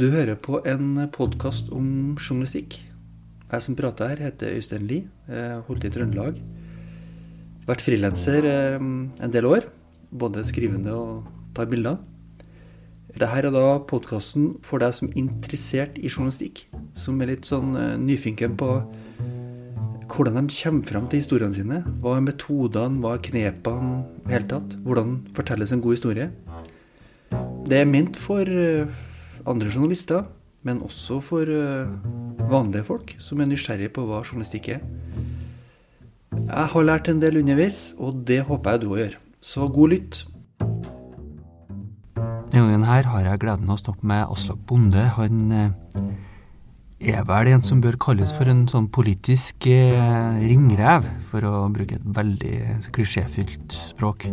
Du hører på en podkast om journalistikk. Jeg som prater her, heter Øystein Lie. Holdt i Trøndelag. Vært frilanser eh, en del år. Både skrivende og tar bilder. Dette er da podkasten for deg som er interessert i journalistikk. Som er litt sånn eh, nyfinken på hvordan de kommer fram til historiene sine. Hva er metodene, hva er knepene i hele tatt? Hvordan fortelles en god historie? Det er ment for eh, andre journalister, men også for uh, vanlige folk som er nysgjerrige på hva journalistikk er. Jeg har lært en del underveis, og det håper jeg du òg gjør. Så god lytt. Denne gangen her har jeg gleden av å snakke med Aslak Bonde. Han uh, er vel en som bør kalles for en sånn politisk uh, ringrev, for å bruke et veldig klisjéfylt språk.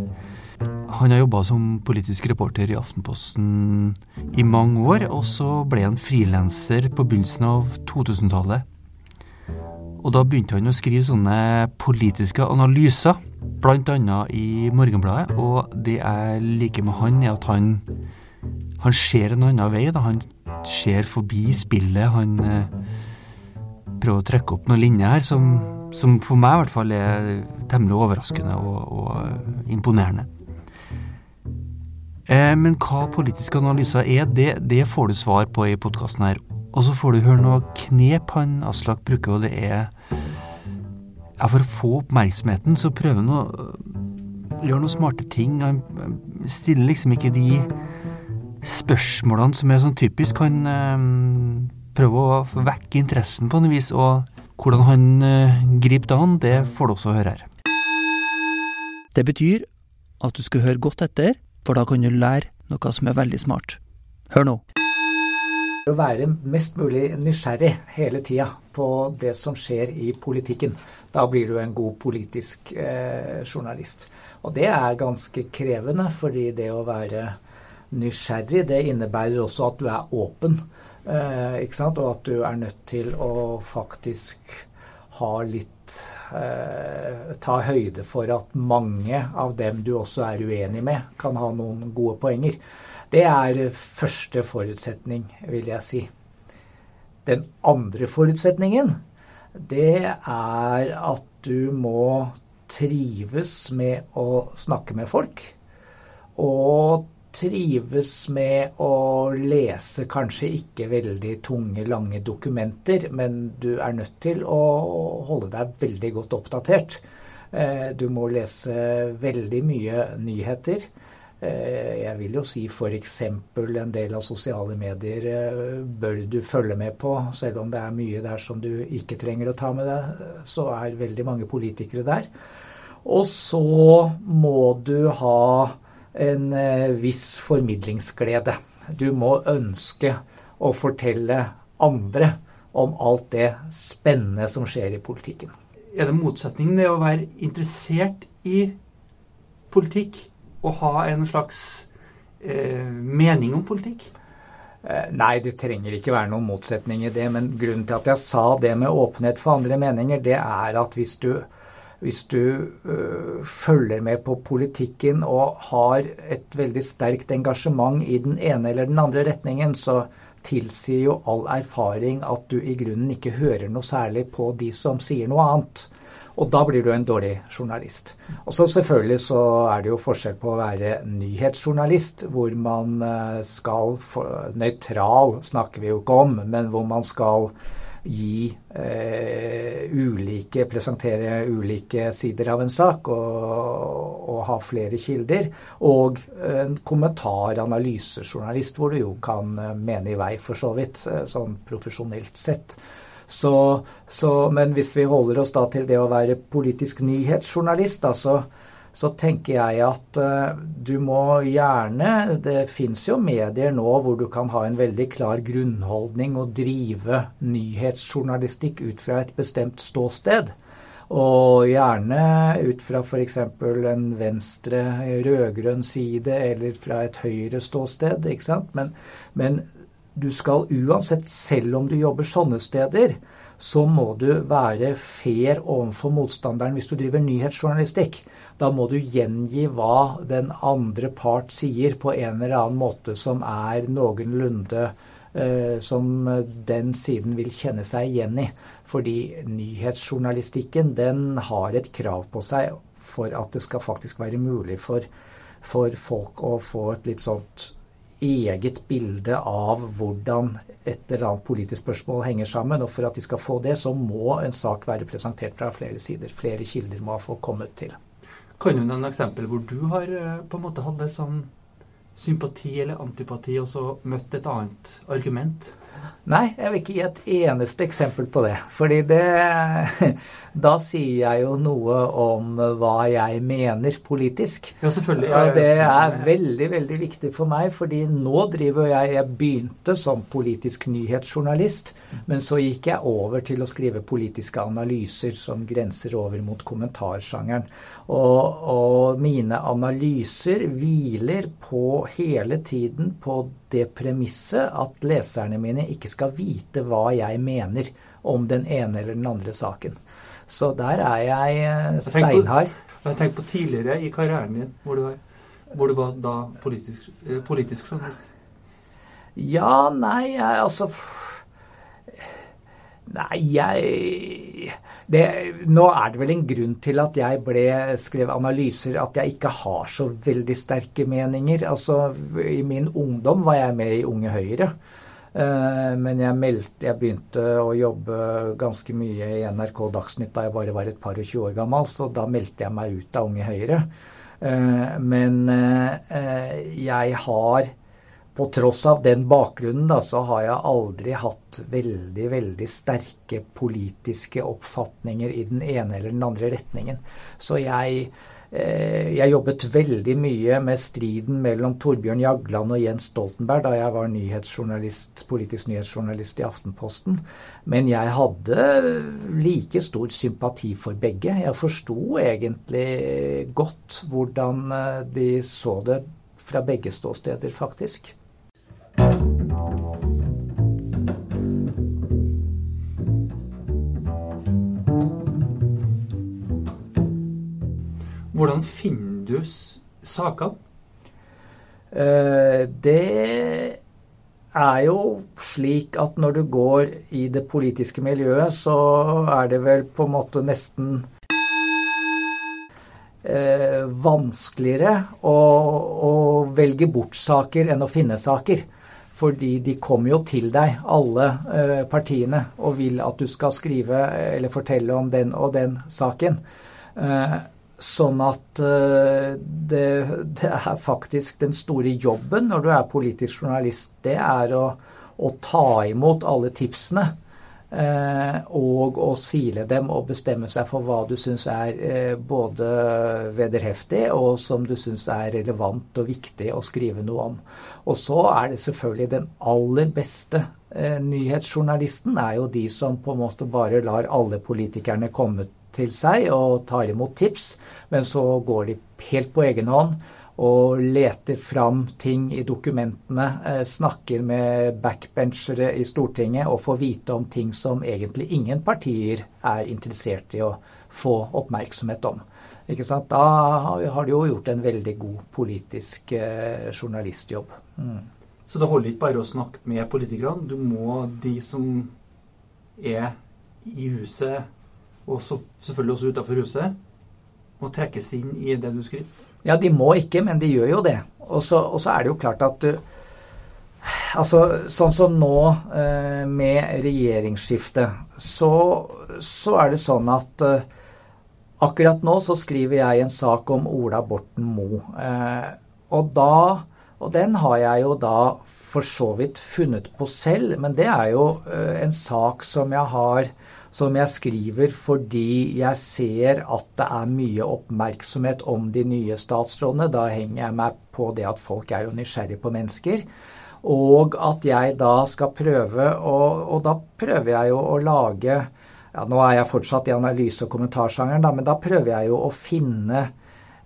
Han har jobba som politisk reporter i Aftenposten i mange år, og så ble han frilanser på begynnelsen av 2000-tallet. Og da begynte han å skrive sånne politiske analyser, bl.a. i Morgenbladet. Og det jeg liker med han, er at han, han ser en annen vei. Da. Han ser forbi spillet. Han eh, prøver å trekke opp noen linjer her som, som, for meg i hvert fall er temmelig overraskende og, og imponerende. Eh, men hva politiske analyser er, det, det får du svar på i podkasten her. Og så får du høre noe knep han Aslak bruker, og det er ja, For å få oppmerksomheten, så prøver han å gjøre noen smarte ting. Han stiller liksom ikke de spørsmålene som er sånn typisk. Han øh, prøver å vekke interessen på noe vis, og hvordan han øh, griper det an, det får du også høre her. Det betyr at du skal høre godt etter for da kan du lære noe som er veldig smart. Hør nå. Å være mest mulig nysgjerrig hele tida på det som skjer i politikken. Da blir du en god politisk eh, journalist. Og det er ganske krevende, fordi det å være nysgjerrig, det innebærer også at du er åpen. Eh, ikke sant? Og at du er nødt til å faktisk litt eh, Ta høyde for at mange av dem du også er uenig med, kan ha noen gode poenger. Det er første forutsetning, vil jeg si. Den andre forutsetningen, det er at du må trives med å snakke med folk. Og trives med å lese kanskje ikke veldig tunge, lange dokumenter, men du er nødt til å holde deg veldig godt oppdatert. Eh, du må lese veldig mye nyheter. Eh, jeg vil jo si f.eks. en del av sosiale medier eh, bør du følge med på. Selv om det er mye der som du ikke trenger å ta med deg, så er veldig mange politikere der. Og så må du ha en eh, viss formidlingsglede. Du må ønske å fortelle andre om alt det spennende som skjer i politikken. Er det motsetningen det å være interessert i politikk og ha en slags eh, mening om politikk? Eh, nei, det trenger ikke være noen motsetning i det. Men grunnen til at jeg sa det med åpenhet for andre meninger, det er at hvis du hvis du øh, følger med på politikken og har et veldig sterkt engasjement i den ene eller den andre retningen, så tilsier jo all erfaring at du i grunnen ikke hører noe særlig på de som sier noe annet. Og da blir du en dårlig journalist. Og så selvfølgelig så er det jo forskjell på å være nyhetsjournalist, hvor man øh, skal Nøytral snakker vi jo ikke om, men hvor man skal gi eh, ulike Presentere ulike sider av en sak og, og ha flere kilder. Og en kommentar, analysejournalist, hvor du jo kan eh, mene i vei, for så vidt, eh, sånn profesjonelt sett. Så, så, men hvis vi holder oss da til det å være politisk nyhetsjournalist, da, så, tenker jeg at uh, du må gjerne Det fins jo medier nå hvor du kan ha en veldig klar grunnholdning og drive nyhetsjournalistikk ut fra et bestemt ståsted. Og gjerne ut fra f.eks. en venstre rød-grønn side eller fra et høyre ståsted. ikke sant? Men, men du skal uansett, selv om du jobber sånne steder, så må du være fair overfor motstanderen hvis du driver nyhetsjournalistikk. Da må du gjengi hva den andre part sier på en eller annen måte som er noenlunde eh, som den siden vil kjenne seg igjen i. Fordi nyhetsjournalistikken den har et krav på seg for at det skal faktisk være mulig for, for folk å få et litt sånt eget bilde av hvordan et eller annet politisk spørsmål henger sammen. Og for at de skal få det, så må en sak være presentert fra flere sider. Flere kilder må ha fått kommet til. Kan du nevne eksempel hvor du har eh, på en måte hatt sånn sympati eller antipati, og så møtt et annet argument? Nei, jeg vil ikke gi et eneste eksempel på det. Fordi det Da sier jeg jo noe om hva jeg mener politisk. Ja, selvfølgelig. Og det er veldig, veldig viktig for meg, fordi nå driver jeg Jeg begynte som politisk nyhetsjournalist, men så gikk jeg over til å skrive politiske analyser som grenser over mot kommentarsjangeren. Og, og mine analyser hviler på hele tiden på det premisset at leserne mine ikke skal vite hva jeg mener om den ene eller den andre saken. Så der er jeg eh, steinhard. Jeg har tenkt på tidligere i karrieren din, hvor du, var, hvor du var da politisk, eh, politisk journalist. Ja, nei, jeg, altså Nei, jeg det, Nå er det vel en grunn til at jeg ble, skrev analyser at jeg ikke har så veldig sterke meninger. Altså, I min ungdom var jeg med i Unge Høyre. Eh, men jeg, meldte, jeg begynte å jobbe ganske mye i NRK Dagsnytt da jeg bare var et par og tjue år gammel, så da meldte jeg meg ut av Unge Høyre. Eh, men eh, jeg har på tross av den bakgrunnen da, så har jeg aldri hatt veldig, veldig sterke politiske oppfatninger i den ene eller den andre retningen. Så jeg, eh, jeg jobbet veldig mye med striden mellom Torbjørn Jagland og Jens Stoltenberg da jeg var nyhetsjournalist, politisk nyhetsjournalist i Aftenposten. Men jeg hadde like stor sympati for begge. Jeg forsto egentlig godt hvordan eh, de så det fra begge ståsteder, faktisk. Hvordan finner du sakene? Eh, det er jo slik at når du går i det politiske miljøet, så er det vel på en måte nesten eh, vanskeligere å, å, velge bort saker enn å finne saker. Fordi de kommer jo til deg, alle eh, partiene, og vil at du skal skrive eller fortelle om den og den saken. Eh, Sånn at det, det, er faktisk den store jobben når du er politisk journalist, det er å, å ta imot alle tipsene. Uh, og å sile dem og bestemme seg for hva du syns er uh, både vederheftig og som du syns er relevant og viktig å skrive noe om. Og så er det selvfølgelig den aller beste nyhetsjournalisten er jo de som på en måte bare lar alle politikerne komme til seg og tar imot tips, men så går de helt på egen hånd og leter fram ting i dokumentene, eh, snakker med backbenchere i Stortinget og får vite om ting som egentlig ingen partier er interessert i å få oppmerksomhet om. Da har de jo gjort en veldig god politisk eh, journalistjobb. Mm. Så det holder ikke bare å snakke med politikerne, du må de som er i huset og selvfølgelig også utafor huset, må trekkes inn i det du skriver? Ja, de må ikke, men de gjør jo det. Og så, er det jo klart at du Altså, sånn som nå eh, med regjeringsskiftet, så, så, er det sånn at eh, akkurat nå så skriver jeg en sak om Ola Borten Moe. Eh, og da Og den har jeg jo da for så vidt funnet på selv, men det er jo eh, en sak som jeg har som jeg skriver fordi jeg ser at det er mye oppmerksomhet om de nye statsrådene. Da henger jeg meg på det at folk er jo nysgjerrige på mennesker. Og at jeg da skal prøve Og, og da prøver jeg jo å lage ja, Nå er jeg fortsatt i analyse- og kommentarsjangeren, da, men da prøver jeg jo å finne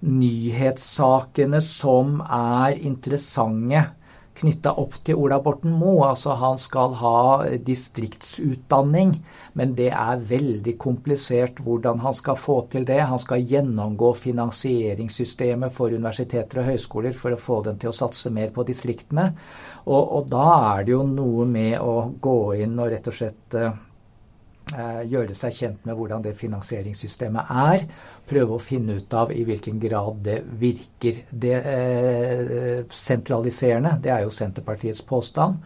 nyhetssakene som er interessante knytta opp til Ola Borten Moe. Altså han skal ha distriktsutdanning, men det er veldig komplisert hvordan han skal få til det. Han skal gjennomgå finansieringssystemet for universiteter og høyskoler for å få dem til å satse mer på distriktene. Og, og da er det jo noe med å gå inn og rett og slett eh, gjøre seg kjent med hvordan det finansieringssystemet er. Prøve å finne ut av i hvilken grad det virker det, eh, sentraliserende. Det er jo Senterpartiets påstand.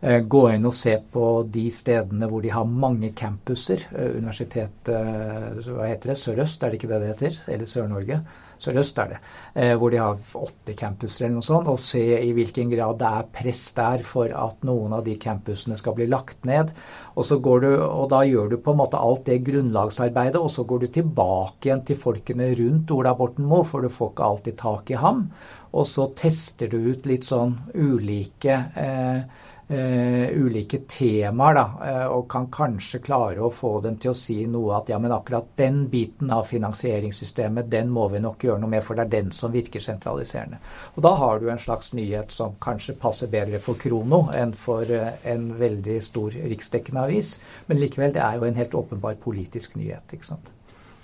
Eh, gå inn og se på de stedene hvor de har mange campuser. Eh, universitetet eh, hva heter det, Sør-Øst, er det ikke det det heter? Eller Sør-Norge? Sør-Øst er det. Eh, hvor de har åtte campuser eller noe sånt. Og se i hvilken grad det er press der for at noen av de campusene skal bli lagt ned. Og, så går du, og da gjør du på en måte alt det grunnlagsarbeidet, og så går du tilbake igjen til folkene rundt Ola Borten Moe, for du får ikke alltid tak i ham. Og så tester du ut litt sånn ulike eh, Uh, ulike temaer, da, uh, og kan kanskje klare å få dem til å si noe at ja, men akkurat den biten av finansieringssystemet, den må vi nok gjøre noe med, for det er den som virker sentraliserende. Og da har du en slags nyhet som kanskje passer bedre for Krono enn for uh, en veldig stor riksdekkende avis, men likevel, det er jo en helt åpenbar politisk nyhet, ikke sant.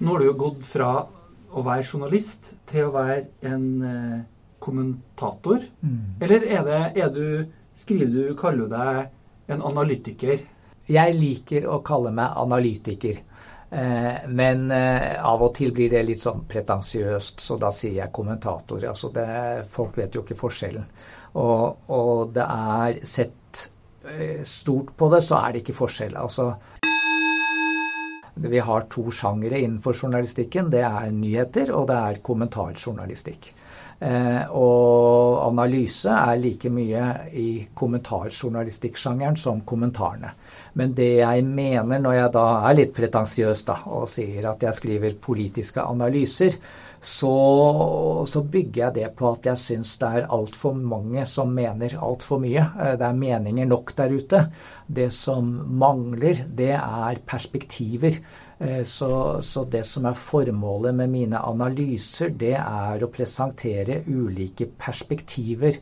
Nå har du jo gått fra å være journalist til å være en kommentator, mm. eller er, det, er du skriver du, kaller deg en analytiker? Jeg liker å kalle meg analytiker. Eh, men eh, av og til blir det litt sånn pretensiøst, så da sier jeg kommentator. Altså det, folk vet jo ikke forskjellen. Og, og det er sett eh, stort på det, så er det ikke forskjell. Altså vi har to sjangere innenfor journalistikken. Det er nyheter, og det er kommentarjournalistikk. Eh, og analyse er like mye i kommentarjournalistikksjangeren som kommentarene. Men det jeg mener når jeg da er litt pretensiøs og sier at jeg skriver politiske analyser, så, så bygger jeg det på at jeg syns det er altfor mange som mener altfor mye. Eh, det er meninger nok der ute. Det som mangler, det er perspektiver. Eh, så, så, det som er formålet med mine analyser, det er å presentere ulike perspektiver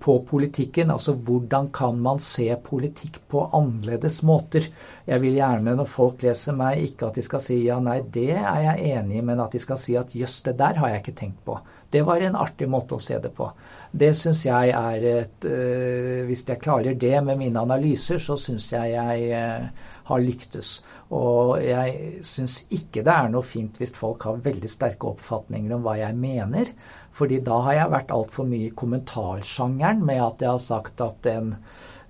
på politikken. Altså hvordan kan man se politikk på annerledes måter. Jeg vil gjerne når folk leser meg, ikke at de skal si ja, nei, det er jeg enig i, men at de skal si at jøss, det der har jeg ikke tenkt på. Det var en artig måte å se det på. Det syns jeg er et øh, Hvis jeg klarer det med mine analyser, så syns jeg jeg øh, har lyktes. Og jeg syns ikke det er noe fint hvis folk har veldig sterke oppfatninger om hva jeg mener. Fordi da har jeg vært altfor mye i kommentarsjangeren med at jeg har sagt at en,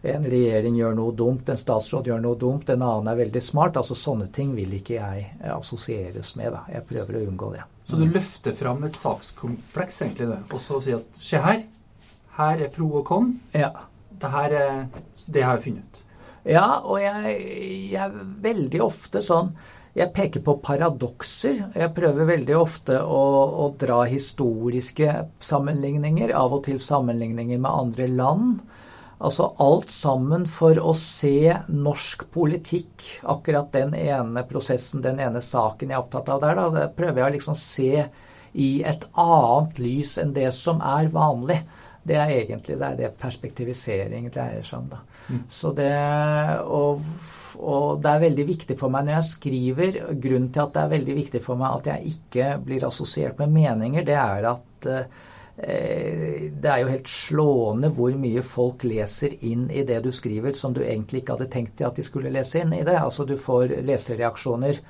en, regjering gjør noe dumt, en statsråd gjør noe dumt, en annen er veldig smart. altså Sånne ting vil ikke jeg assosieres med. da. Jeg prøver å unngå det. Så du løfter fram et sakskompleks, egentlig, det, og så sier at se her, her er pro og con. Ja. Det her er det har jeg funnet ut. Ja, og jeg, jeg er veldig ofte sånn Jeg peker på paradokser. Jeg prøver veldig ofte å, å, dra historiske sammenligninger, av og til sammenligninger med andre land. Altså alt sammen for å se norsk politikk, akkurat den ene prosessen, den ene saken jeg er opptatt av der, da, det prøver jeg å liksom se i et annet lys enn det som er vanlig. Det er egentlig det, er det perspektivisering dreier seg om. Da. Mm. Så det, og, og, det er veldig viktig for meg når jeg skriver Grunnen til at det er veldig viktig for meg at jeg ikke blir assosiert med meninger, det er at eh, det er jo helt slående hvor mye folk leser inn i det du skriver som du egentlig ikke hadde tenkt at de skulle lese inn i det. Altså du får lesereaksjoner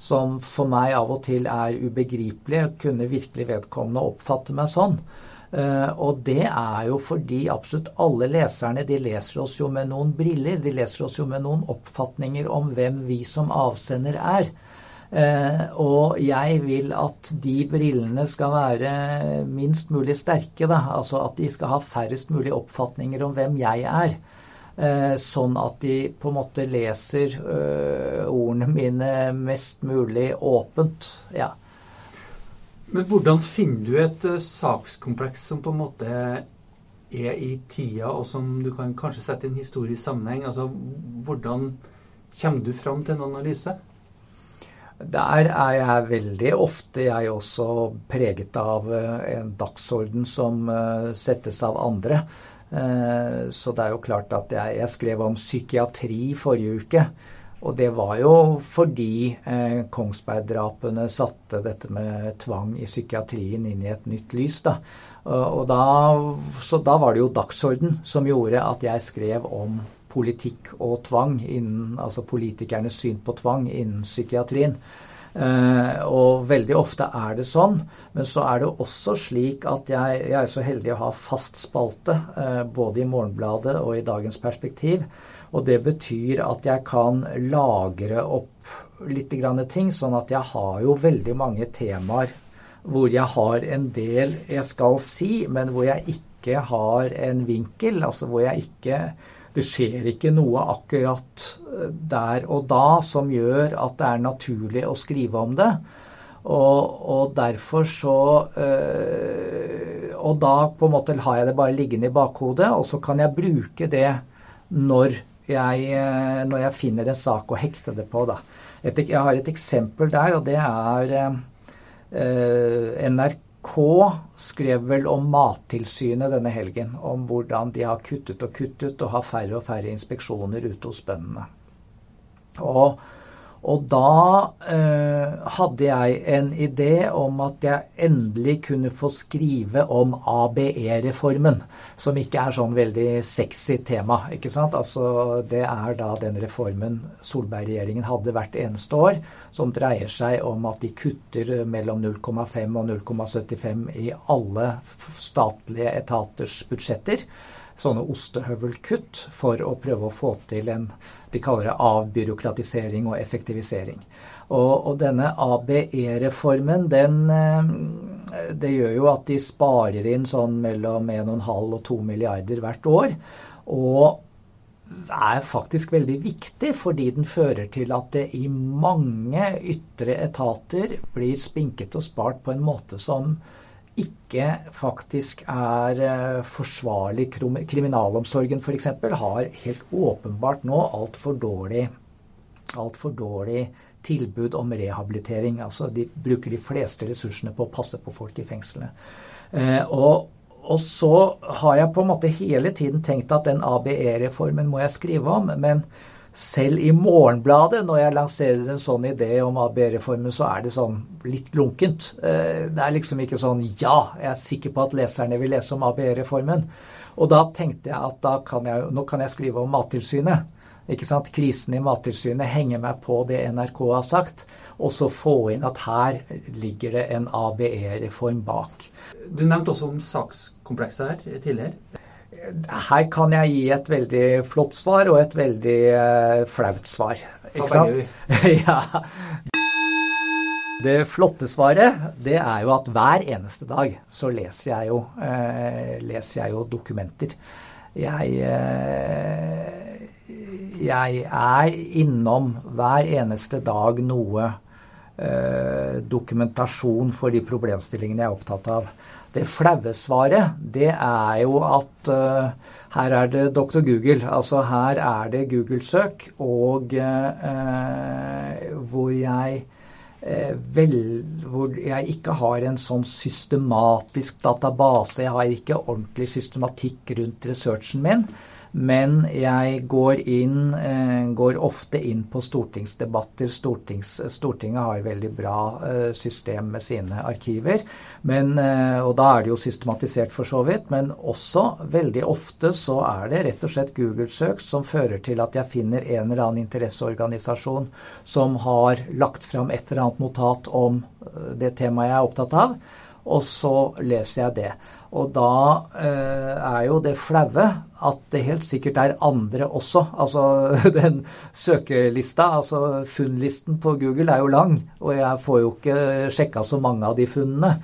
som for meg av og til er ubegripelige. Kunne virkelig vedkommende oppfatte meg sånn? Eh, og det er jo fordi absolutt alle leserne de leser oss jo med noen briller. De leser oss jo med noen oppfatninger om hvem vi som avsender er. Eh, og jeg vil at de brillene skal være minst mulig sterke. Da. Altså at de skal ha færrest mulig oppfatninger om hvem jeg er. Eh, sånn at de på en måte leser ordene mine mest mulig åpent. Ja. Men hvordan finner du et uh, sakskompleks som på en måte er i tida, og som du kan kanskje sette i en historisk sammenheng? Altså, hvordan kommer du fram til en analyse? Der er jeg veldig ofte jeg også preget av uh, en dagsorden som uh, settes av andre. Så det er jo klart at jeg, jeg skrev om psykiatri forrige uke. Og det var jo fordi eh, Kongsberg-drapene satte dette med tvang i psykiatrien inn i et nytt lys. Da. Og, da, så da var det jo dagsorden som gjorde at jeg skrev om politikk og tvang, innen, altså politikernes syn på tvang innen psykiatrien. Eh, og veldig ofte er det sånn. Men så er det også slik at jeg, jeg er så heldig å ha fast spalte eh, både i Morgenbladet og i Dagens Perspektiv og det betyr at jeg kan lagre opp litt ting, sånn at jeg har jo veldig mange temaer hvor jeg har en del jeg skal si, men hvor jeg ikke har en vinkel. Altså hvor jeg ikke Det skjer ikke noe akkurat eh, der og da som gjør at det er naturlig å skrive om det. Og, og derfor så øh, Og da på en måte har jeg det bare liggende i bakhodet, og så kan jeg bruke det når jeg, eh, når jeg finner en sak å hekte det på. Da. Et, jeg har et eksempel der, og det er eh, NRK skrev vel om Mattilsynet denne helgen. Om hvordan de har kuttet og kuttet og har færre og færre inspeksjoner ute hos bøndene. Og og da eh, hadde jeg en idé om at jeg endelig kunne få skrive om ABE-reformen, som ikke er sånn veldig sexy tema. ikke sant? Altså, Det er da den reformen Solberg-regjeringen hadde hvert eneste år, som dreier seg om at de kutter mellom 0,5 og 0,75 i alle statlige etaters budsjetter sånne ostehøvelkutt for å prøve å få til en de kaller det avbyråkratisering og effektivisering. Og, og denne ABE-reformen, den eh, Det gjør jo at de sparer inn sånn mellom 1,5 og 2 milliarder hvert år. Og er faktisk veldig viktig, fordi den fører til at det i mange ytre etater blir spinket og spart på en måte som ikke faktisk er eh, forsvarlig. Kriminalomsorgen f.eks. har helt åpenbart nå altfor dårlig, alt for dårlig tilbud om rehabilitering. Altså de bruker de fleste ressursene på å passe på folk i fengslene. Eh, og, og så har jeg på en måte hele tiden tenkt at den ABE-reformen må jeg skrive om. men selv i Morgenbladet, når jeg lanserer en sånn idé om ABE-reformen, så er det sånn litt lunkent. Eh, det er liksom ikke sånn Ja, jeg er sikker på at leserne vil lese om ABE-reformen. Og da tenkte jeg at kan jeg, nå kan jeg skrive om Mattilsynet. Ikke sant? Krisen i Mattilsynet henger meg på det NRK har sagt. Og så få inn at her ligger det en ABE-reform bak. Du nevnte også om sakskomplekset her tidligere. Her kan jeg gi et veldig flott svar og et veldig uh, flaut svar. Ikke sant? ja. Det flotte svaret det er jo at hver eneste dag så leser jeg jo, uh, leser jeg jo dokumenter. Jeg, uh, jeg er innom hver eneste dag noe dokumentasjon for de problemstillingene jeg er opptatt av. Det flaue svaret, det er jo at uh, her er det Dr. Google. Altså her er det Google-søk, og uh, hvor jeg vel, hvor jeg ikke har en sånn systematisk database. Jeg har ikke ordentlig systematikk rundt researchen min. Men jeg går, inn, eh, går ofte inn på stortingsdebatter. Stortings, Stortinget har veldig bra eh, system med sine arkiver. Men, eh, og da er det jo systematisert for så vidt. Men også veldig ofte så er det rett og slett Google-søk som fører til at jeg finner en eller annen interesseorganisasjon som har lagt fram et eller annet notat om det temaet jeg er opptatt av. Og så leser jeg det. Og da eh, er jo det flaue at det helt sikkert er andre også. Altså den søkelista, altså funnlisten på Google er jo lang, og jeg får jo ikke sjekka så mange av de funnene.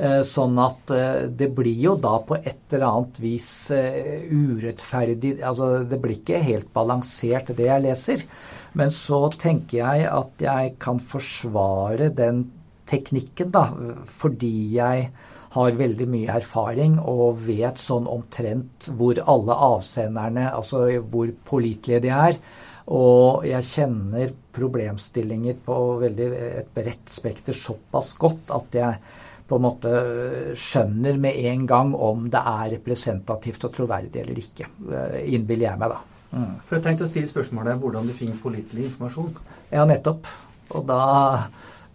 Eh, sånn at eh, det blir jo da på et eller annet vis eh, urettferdig Altså det blir ikke helt balansert, det jeg leser. Men så tenker jeg at jeg kan forsvare den teknikken, da, fordi jeg har veldig mye erfaring og vet sånn omtrent hvor alle avsenderne, altså hvor pålitelige de er. Og jeg kjenner problemstillinger på veldig, et bredt spekter såpass godt at jeg på en måte skjønner med en gang om det er representativt og troverdig eller ikke. Innbiller jeg meg, da. Mm. For jeg tenkte å stille spørsmålet hvordan du finner pålitelig informasjon. Ja, nettopp. Og da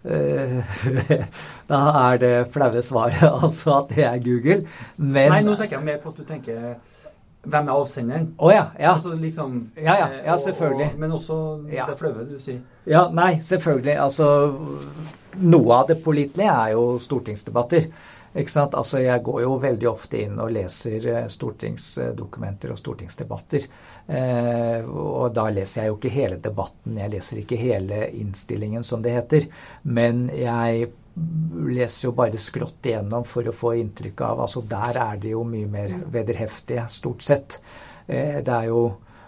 Da er det flaue svaret altså at det er Google. Men Nei, nå tenker jeg mer på at du tenker hvem er avsenderen? Oh, ja, ja. Altså liksom, ja, ja, ja, selvfølgelig. Og, men også det flaue du sier. Ja, nei, selvfølgelig. Altså Noe av det pålitelige er jo stortingsdebatter. Ikke sant? Altså, jeg går jo veldig ofte inn og leser eh, stortingsdokumenter og stortingsdebatter. Eh, og da leser jeg jo ikke hele debatten, jeg leser ikke hele innstillingen, som det heter. Men jeg leser jo bare skrått igjennom for å få inntrykk av altså Der er det jo mye mer vederheftige, stort sett. Eh, det er jo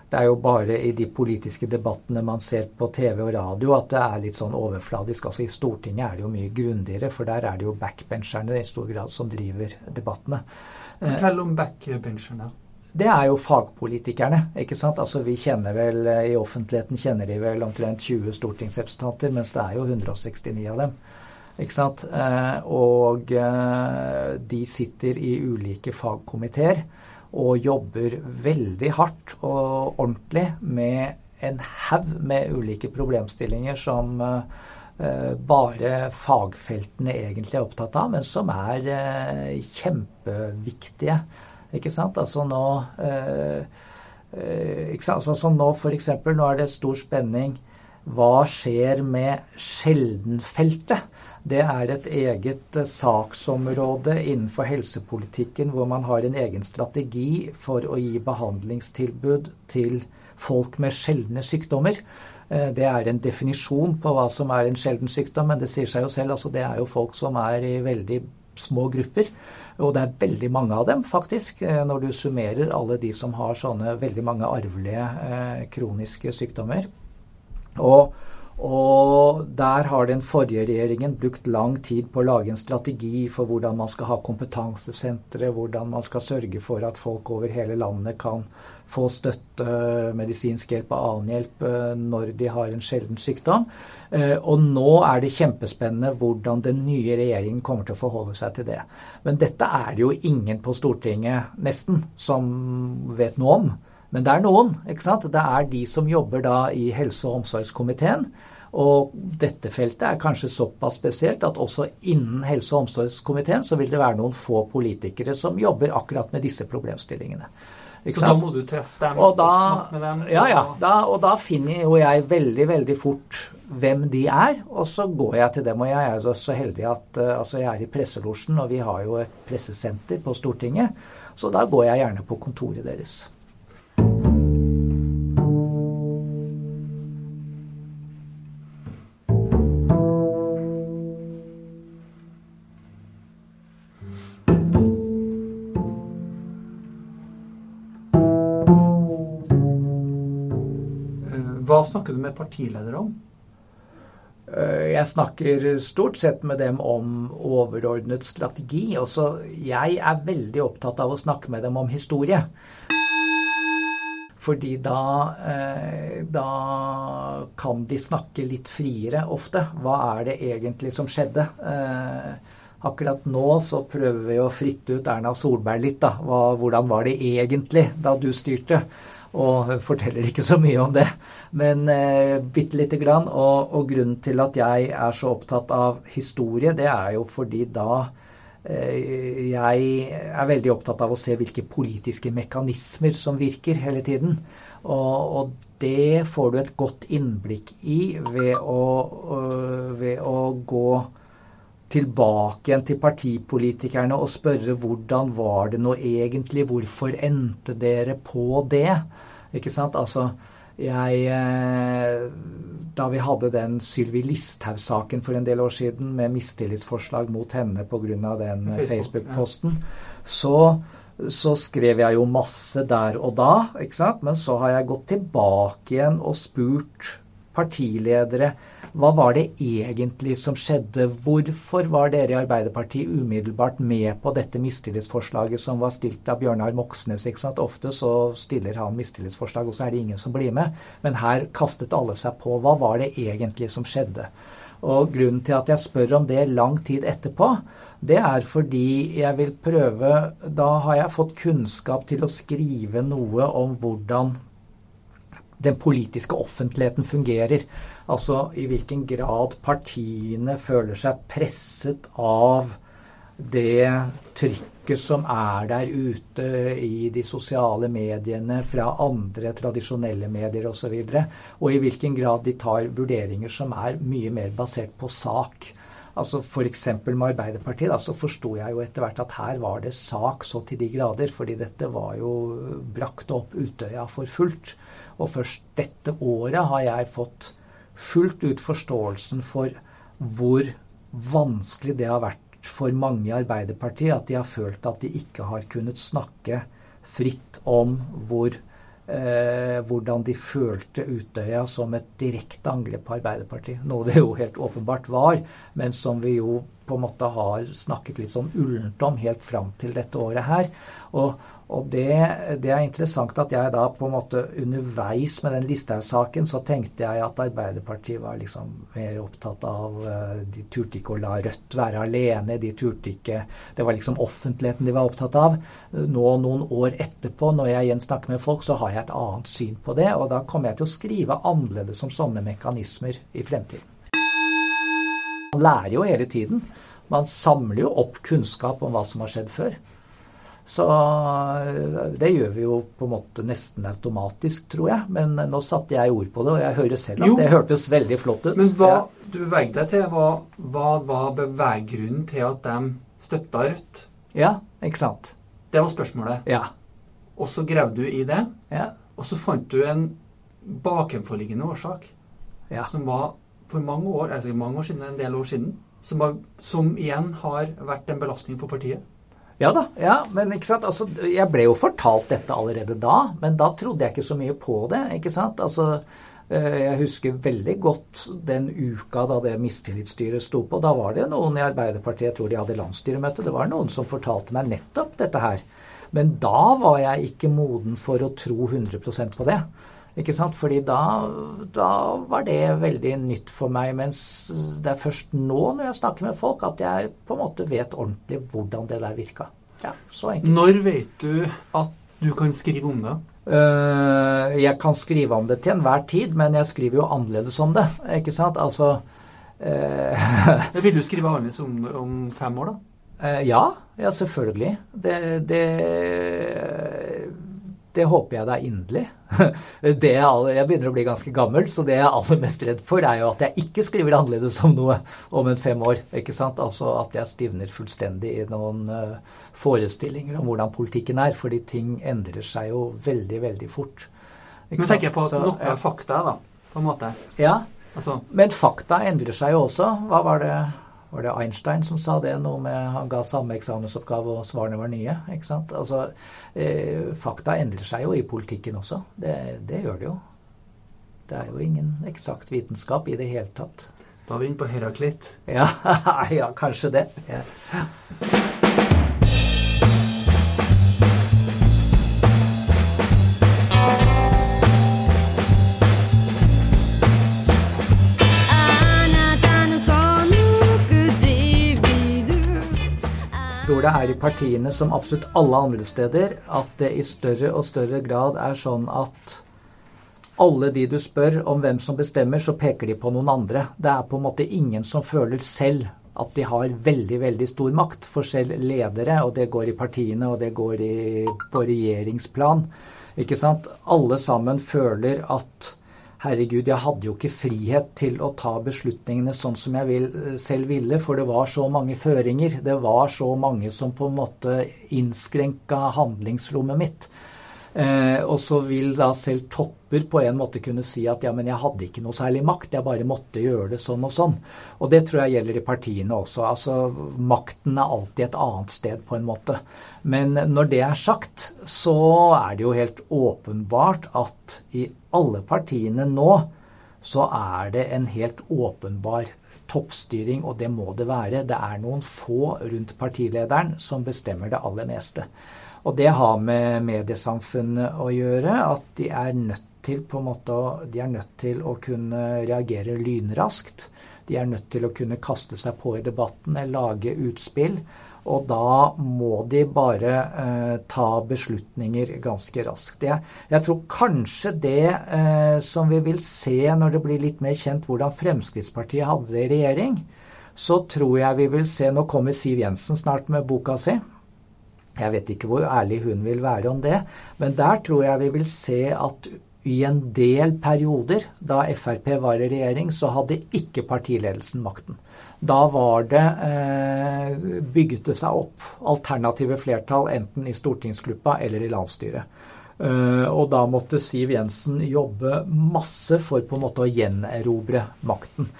det er jo bare i de politiske debattene man ser på TV og radio at det er litt sånn overfladisk. Altså I Stortinget er det jo mye grundigere, for der er det jo backbencherne i stor grad som driver debattene. Fortell om backbencherne. Det er jo fagpolitikerne. ikke sant? Altså Vi kjenner vel, I offentligheten kjenner de vel omtrent 20 stortingsrepresentanter, mens det er jo 169 av dem. Ikke sant? Eh, og eh, de sitter i ulike fagkomiteer og jobber veldig hardt og ordentlig med en haug med ulike problemstillinger som bare fagfeltene egentlig er opptatt av, men som er kjempeviktige. Ikke sant? Altså nå eh, ikke sant? Altså, så nå f.eks. nå er det stor spenning hva skjer med sjeldenfeltet? Det er et eget eh, saksområde innenfor helsepolitikken hvor man har en egen strategi for å gi behandlingstilbud til folk med sjeldne sykdommer. Eh, det er en definisjon på hva som er en sjelden sykdom, men det sier seg jo selv. altså Det er jo folk som er i veldig små grupper. Og det er veldig mange av dem, faktisk, eh, når du summerer alle de som har sånne veldig mange arvelige eh, kroniske sykdommer. Og, og der har den forrige regjeringen brukt lang tid på å lage en strategi for hvordan man skal ha kompetansesentre, hvordan man skal sørge for at folk over hele landet kan få støtte, medisinsk hjelp og annen hjelp eh, når de har en sjelden sykdom. Eh, og nå er det kjempespennende hvordan den nye regjeringen kommer til å forholde seg til det. Men dette er det jo ingen på Stortinget, nesten, som vet noe om. Men det er noen. ikke sant? Det er de som jobber da i helse- og omsorgskomiteen. Og dette feltet er kanskje såpass spesielt at også innen helse- og omsorgskomiteen så vil det være noen få politikere som jobber akkurat med disse problemstillingene. Så da må du treffe dem og, da, og snakke med dem? Ja, ja. Da, og da finner jo jeg veldig, veldig fort hvem de er, og så går jeg til dem. Og jeg er jo så heldig at uh, altså jeg er i presselosjen, og vi har jo et pressesenter på Stortinget, så da går jeg gjerne på kontoret deres. Hva snakker du med partiledere om? Eh, jeg snakker stort sett med dem om overordnet strategi. Også jeg er veldig opptatt av å snakke med dem om historie. Fordi da, eh, da kan de snakke litt friere ofte. Hva er det egentlig som skjedde? Eh, akkurat nå så prøver vi å fritte ut Erna Solberg litt. da. hvordan var det egentlig da du styrte? og hun forteller ikke så mye om det, men eh, bitte lite grann. Og, og, grunnen til at jeg er så opptatt av historie, det er jo fordi da eh, jeg er veldig opptatt av å se hvilke politiske mekanismer som virker hele tiden. Og, og det får du et godt innblikk i ved å, øh, ved å gå tilbake igjen til partipolitikerne og spørre hvordan var det nå egentlig, hvorfor endte dere på det? Ikke sant? Altså, jeg eh, Da vi hadde den Sylvi Listhaug-saken for en del år siden med mistillitsforslag mot henne pga. den Facebook-posten, så, så skrev jeg jo masse der og da, ikke sant? men så har jeg gått tilbake igjen og spurt partiledere hva var det egentlig som skjedde? Hvorfor var dere i Arbeiderpartiet umiddelbart med på dette mistillitsforslaget som var stilt av Bjørnar Moxnes? ikke sant? Ofte så stiller han mistillitsforslag, og så er det ingen som blir med. Men her kastet alle seg på. Hva var det egentlig som skjedde? Og grunnen til at jeg spør om det lang tid etterpå, det er fordi jeg vil prøve Da har jeg fått kunnskap til å skrive noe om hvordan den politiske offentligheten fungerer. Altså i hvilken grad partiene føler seg presset av det trykket som er der ute i de sosiale mediene fra andre tradisjonelle medier osv. Og, så og i hvilken grad de tar vurderinger som er mye mer basert på sak. Altså F.eks. med Arbeiderpartiet da, så forsto jeg jo etter hvert at her var det sak så til de grader. fordi dette var jo brakt opp Utøya for fullt. Og først dette året har jeg fått fullt ut forståelsen for hvor vanskelig det har vært for mange i Arbeiderpartiet at de har følt at de ikke har kunnet snakke fritt om hvor eh, hvordan de følte Utøya som et direkte angrep på Arbeiderpartiet. Noe det jo helt åpenbart var, men som vi jo på en måte har snakket litt sånn ullent om helt fram til dette året her. Og, og det, det, er interessant at jeg da på en måte underveis med den Listhaug-saken, så tenkte jeg at Arbeiderpartiet var liksom mer opptatt av eh, De turte ikke å la Rødt være alene. De turte ikke Det var liksom offentligheten de var opptatt av. Nå, noen år etterpå, når jeg igjen snakker med folk, så har jeg et annet syn på det. Og da kommer jeg til å skrive annerledes om sånne mekanismer i fremtiden. Man lærer jo hele tiden. Man samler jo opp kunnskap om hva som har skjedd før. Så eh, det gjør vi jo på en måte nesten automatisk, tror jeg. Men nå satte jeg ord på det, og jeg hører selv at jo, det hørtes veldig flott ut. Men hva du beveget deg til, hva, hva var beveggrunnen til at de støtta Rødt? Ja, ikke sant. Det var spørsmålet. Ja. Og så gravde du i det, ja. og så fant du en bakenforliggende årsak ja. som var for mange år, altså mange år siden, en del år siden, som, var, som igjen har vært en belastning for partiet. Ja da. ja, men ikke sant? Altså, jeg ble jo fortalt dette allerede da, men da trodde jeg ikke så mye på det. ikke sant? Altså, eh, jeg husker veldig godt den uka da det mistillitsstyret sto på. Da var det noen i Arbeiderpartiet, jeg tror de hadde landsstyremøte, det var noen som fortalte meg nettopp dette her. Men da var jeg ikke moden for å tro 100% på det. Ikke sant? Fordi da, da, var det veldig nytt for meg. Mens det er først nå, når jeg snakker med folk, at jeg på en måte vet ordentlig hvordan det der virka. Ja, så enkelt. Når vet du at du kan skrive om det? Uh, jeg kan skrive om det til enhver tid, men jeg skriver jo annerledes om det. Ikke sant? Altså uh, Vil du skrive annerledes om, om fem år, da? Uh, ja, ja, selvfølgelig. Det, det det håper jeg da inderlig. Det jeg, jeg begynner å bli ganske gammel, så det jeg er aller mest redd for, er jo at jeg ikke skriver annerledes om noe om en fem år. ikke sant? Altså at jeg stivner fullstendig i noen uh, forestillinger om hvordan politikken er. Fordi ting endrer seg jo veldig, veldig fort. Men tenker jeg på så, noe ja. fakta, da, på en måte. Ja, altså. men fakta endrer seg jo også. Hva var det var det Einstein som sa det? Noe med Han ga samme eksamensoppgave, og svarene var nye. ikke sant? Altså, eh, Fakta endrer seg jo i politikken også. Det, det, gjør det jo. Det er jo ingen eksakt vitenskap i det hele tatt. Da er vi inne på Heraklit. Ja, ja kanskje det. Ja. Tror det er i partiene som absolutt alle andre steder at det i større og større grad er sånn at alle de du spør om hvem som bestemmer, så peker de på noen andre. Det er på en måte ingen som føler selv at de har veldig, veldig stor makt. For selv ledere, og det går i partiene, og det går i, på regjeringsplan, ikke sant. Alle sammen føler at herregud, jeg hadde jo ikke frihet til å ta beslutningene sånn som jeg vil, eh, selv ville, for det var så mange føringer. Det var så mange som på en måte innskrenka handlingsrommet mitt. Eh, og så vil da selv topper på en måte kunne si at ja, men jeg hadde ikke noe særlig makt, jeg bare måtte gjøre det sånn og sånn. Og det tror jeg gjelder i partiene også. Altså makten er alltid et annet sted, på en måte. Men når det er sagt, så er det jo helt åpenbart at i alle partiene nå så er det en helt åpenbar toppstyring, og det må det være. Det er noen få rundt partilederen som bestemmer det aller meste. Og det har med mediesamfunnet å gjøre, at de er nødt til, måte, de er nødt til å kunne reagere lynraskt. De er nødt til å kunne kaste seg på i debatten, lage utspill. Og da må de bare eh, ta beslutninger ganske raskt. Jeg, jeg tror kanskje det eh, som vi vil se når det blir litt mer kjent hvordan Fremskrittspartiet hadde det i regjering, så tror jeg vi vil se Nå kommer Siv Jensen snart med boka si. Jeg vet ikke hvor ærlig hun vil være om det, men der tror jeg vi vil se at i en del perioder da Frp var i regjering, så hadde ikke partiledelsen makten. Da var det eh, bygget det seg opp alternative flertall enten i stortingsgruppa eller i landsstyret. Eh, og da måtte Siv Jensen jobbe masse for på en måte å gjenerobre makten.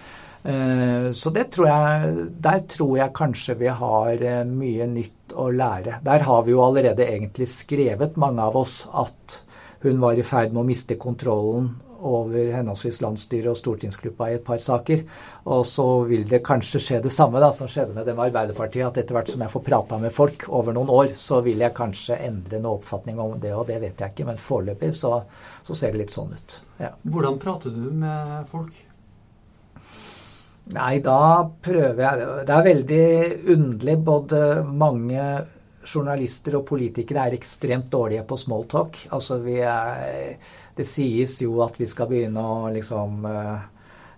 Eh, så det tror jeg, der tror jeg kanskje vi har uh, mye nytt å lære. Der har vi jo allerede egentlig skrevet, mange av oss, at hun var i ferd med å miste kontrollen over henholdsvis landsstyret og stortingsgruppa i et par saker. Og så vil det kanskje skje det samme da, som skjedde med det med Arbeiderpartiet, at etter hvert som jeg får prata med folk over noen år, så vil jeg kanskje endre noe oppfatning om det, og det vet jeg ikke. Men foreløpig så, så ser det litt sånn ut. Ja. Hvordan prater du med folk? Nei, da prøver jeg Det er veldig underlig. Både mange journalister og politikere er ekstremt dårlige på smalltalk. Altså vi er Det sies jo at vi skal begynne å liksom eh,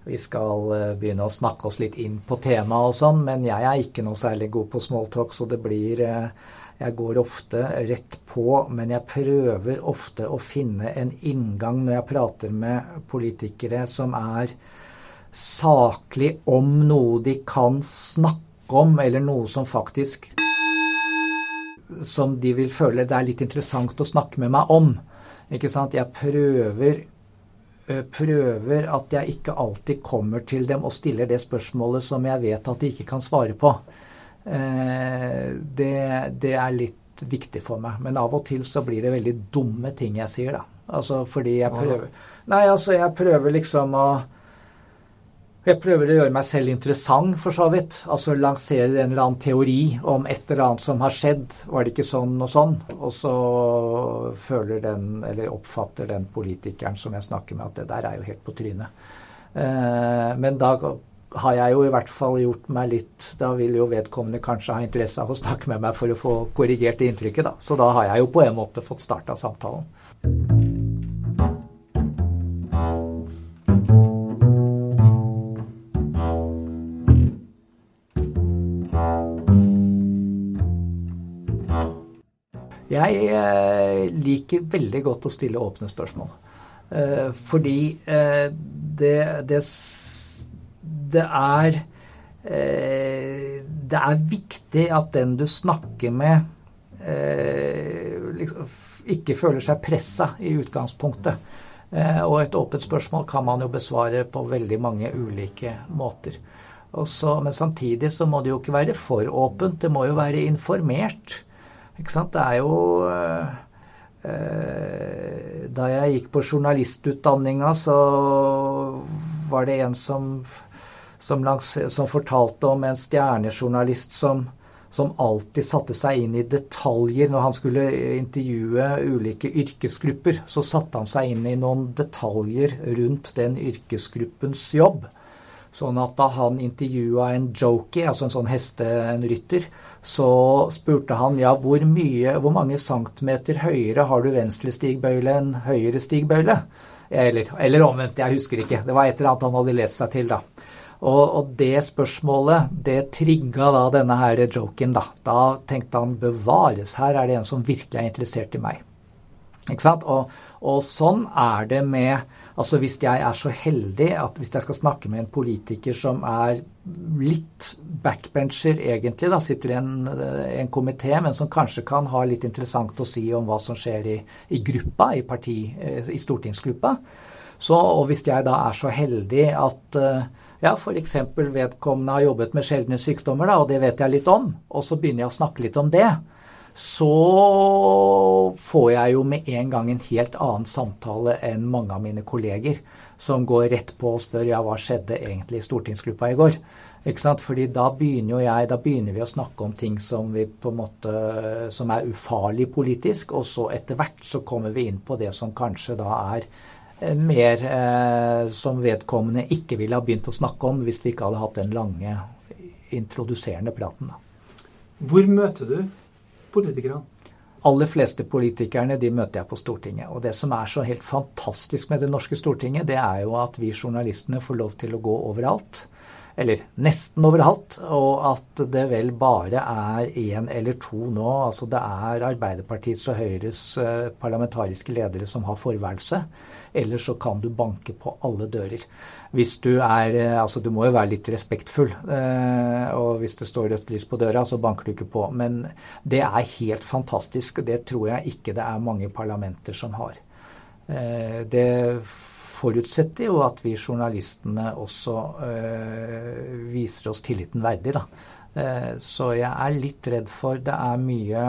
vi skal eh, begynne å snakke oss litt inn på temaet og sånn, men jeg er ikke noe særlig god på smalltalk, så det blir eh, Jeg går ofte rett på, men jeg prøver ofte å finne en inngang når jeg prater med politikere som er saklig om noe de kan snakke om, eller noe som faktisk som de vil føle det er litt interessant å snakke med meg om. Ikke sant? Jeg prøver, eh, prøver at jeg ikke alltid kommer til dem og stiller det spørsmålet som jeg vet at de ikke kan svare på. Eh, det, det er litt viktig for meg. Men av og til så blir det veldig dumme ting jeg sier, da. Altså fordi jeg prøver Nei, altså jeg prøver liksom å jeg prøver å gjøre meg selv interessant, for så vidt. Altså lansere en eller annen teori om et eller annet som har skjedd. Var det ikke sånn og sånn? Og så føler den, eller oppfatter den politikeren som jeg snakker med, at det der er jo helt på trynet. Eh, men da har jeg jo i hvert fall gjort meg litt Da vil jo vedkommende kanskje ha interesse av å snakke med meg for å få korrigert det inntrykket, da. Så da har jeg jo på en måte fått starta samtalen. Jeg eh, liker veldig godt å stille åpne spørsmål. Eh, fordi eh, det, det, det er Det er viktig at den du snakker med, ikke føler seg pressa i utgangspunktet. Og et åpent spørsmål kan man jo besvare på veldig mange ulike måter. Også, men samtidig så må det jo ikke være for åpent. Det må jo være informert. Ikke sant? Det er jo eh, eh, Da jeg gikk på journalistutdanninga, så var det en som, som, langs, som fortalte om en stjernejournalist som, som alltid satte seg inn i detaljer når han skulle intervjue ulike yrkesgrupper. Så satte han seg inn i noen detaljer rundt den yrkesgruppens jobb. Sånn at da han intervjua en jockey, altså en sånn heste, en rytter, så spurte han ja, hvor mye, hvor mange centimeter høyere har du venstre stigbøyle enn høyre stigbøyle? Eller, eller omvendt, jeg husker ikke. Det var et eller annet han hadde lest seg til, da. Og, og det spørsmålet, det trigga da denne her joken, da. Da tenkte han bevares, her er det en som virkelig er interessert i meg. Ikke sant? Og, og, sånn er det med Altså hvis jeg er så heldig at hvis jeg skal snakke med en politiker som er litt backbencher egentlig, da sitter i en, en komité, men som kanskje kan ha litt interessant å si om hva som skjer i, i gruppa, i, parti, i stortingsgruppa. Så, og hvis jeg da er så heldig at ja, f.eks. vedkommende har jobbet med sjeldne sykdommer, da, og det vet jeg litt om, og så begynner jeg å snakke litt om det, så får jeg jo med en gang en helt annen samtale enn mange av mine kolleger, som går rett på og spør ja, hva skjedde egentlig i stortingsgruppa i går. Ikke sant? Fordi da begynner jo jeg, da begynner vi å snakke om ting som, vi på en måte, som er ufarlig politisk, og så etter hvert så kommer vi inn på det som kanskje da er eh, mer eh, som vedkommende ikke ville ha begynt å snakke om hvis vi ikke hadde hatt den lange introduserende praten. Da. Hvor møter du politikerne? aller fleste politikerne de møter jeg på Stortinget. Og det som er så helt fantastisk med det norske Stortinget, det er jo at vi journalistene får lov til å gå overalt eller nesten overalt, og at det vel bare er én eller to nå. Altså det er Arbeiderpartiets og Høyres eh, parlamentariske ledere som har forværelse. Ellers så kan du banke på alle dører. Hvis du er eh, Altså du må jo være litt respektfull. Eh, og hvis det står rødt lys på døra, så banker du ikke på. Men det er helt fantastisk. og Det tror jeg ikke det er mange parlamenter som har. Det forutsetter jo at vi journalistene også viser oss tilliten verdig. Da. Eh, så jeg er litt redd for Det er mye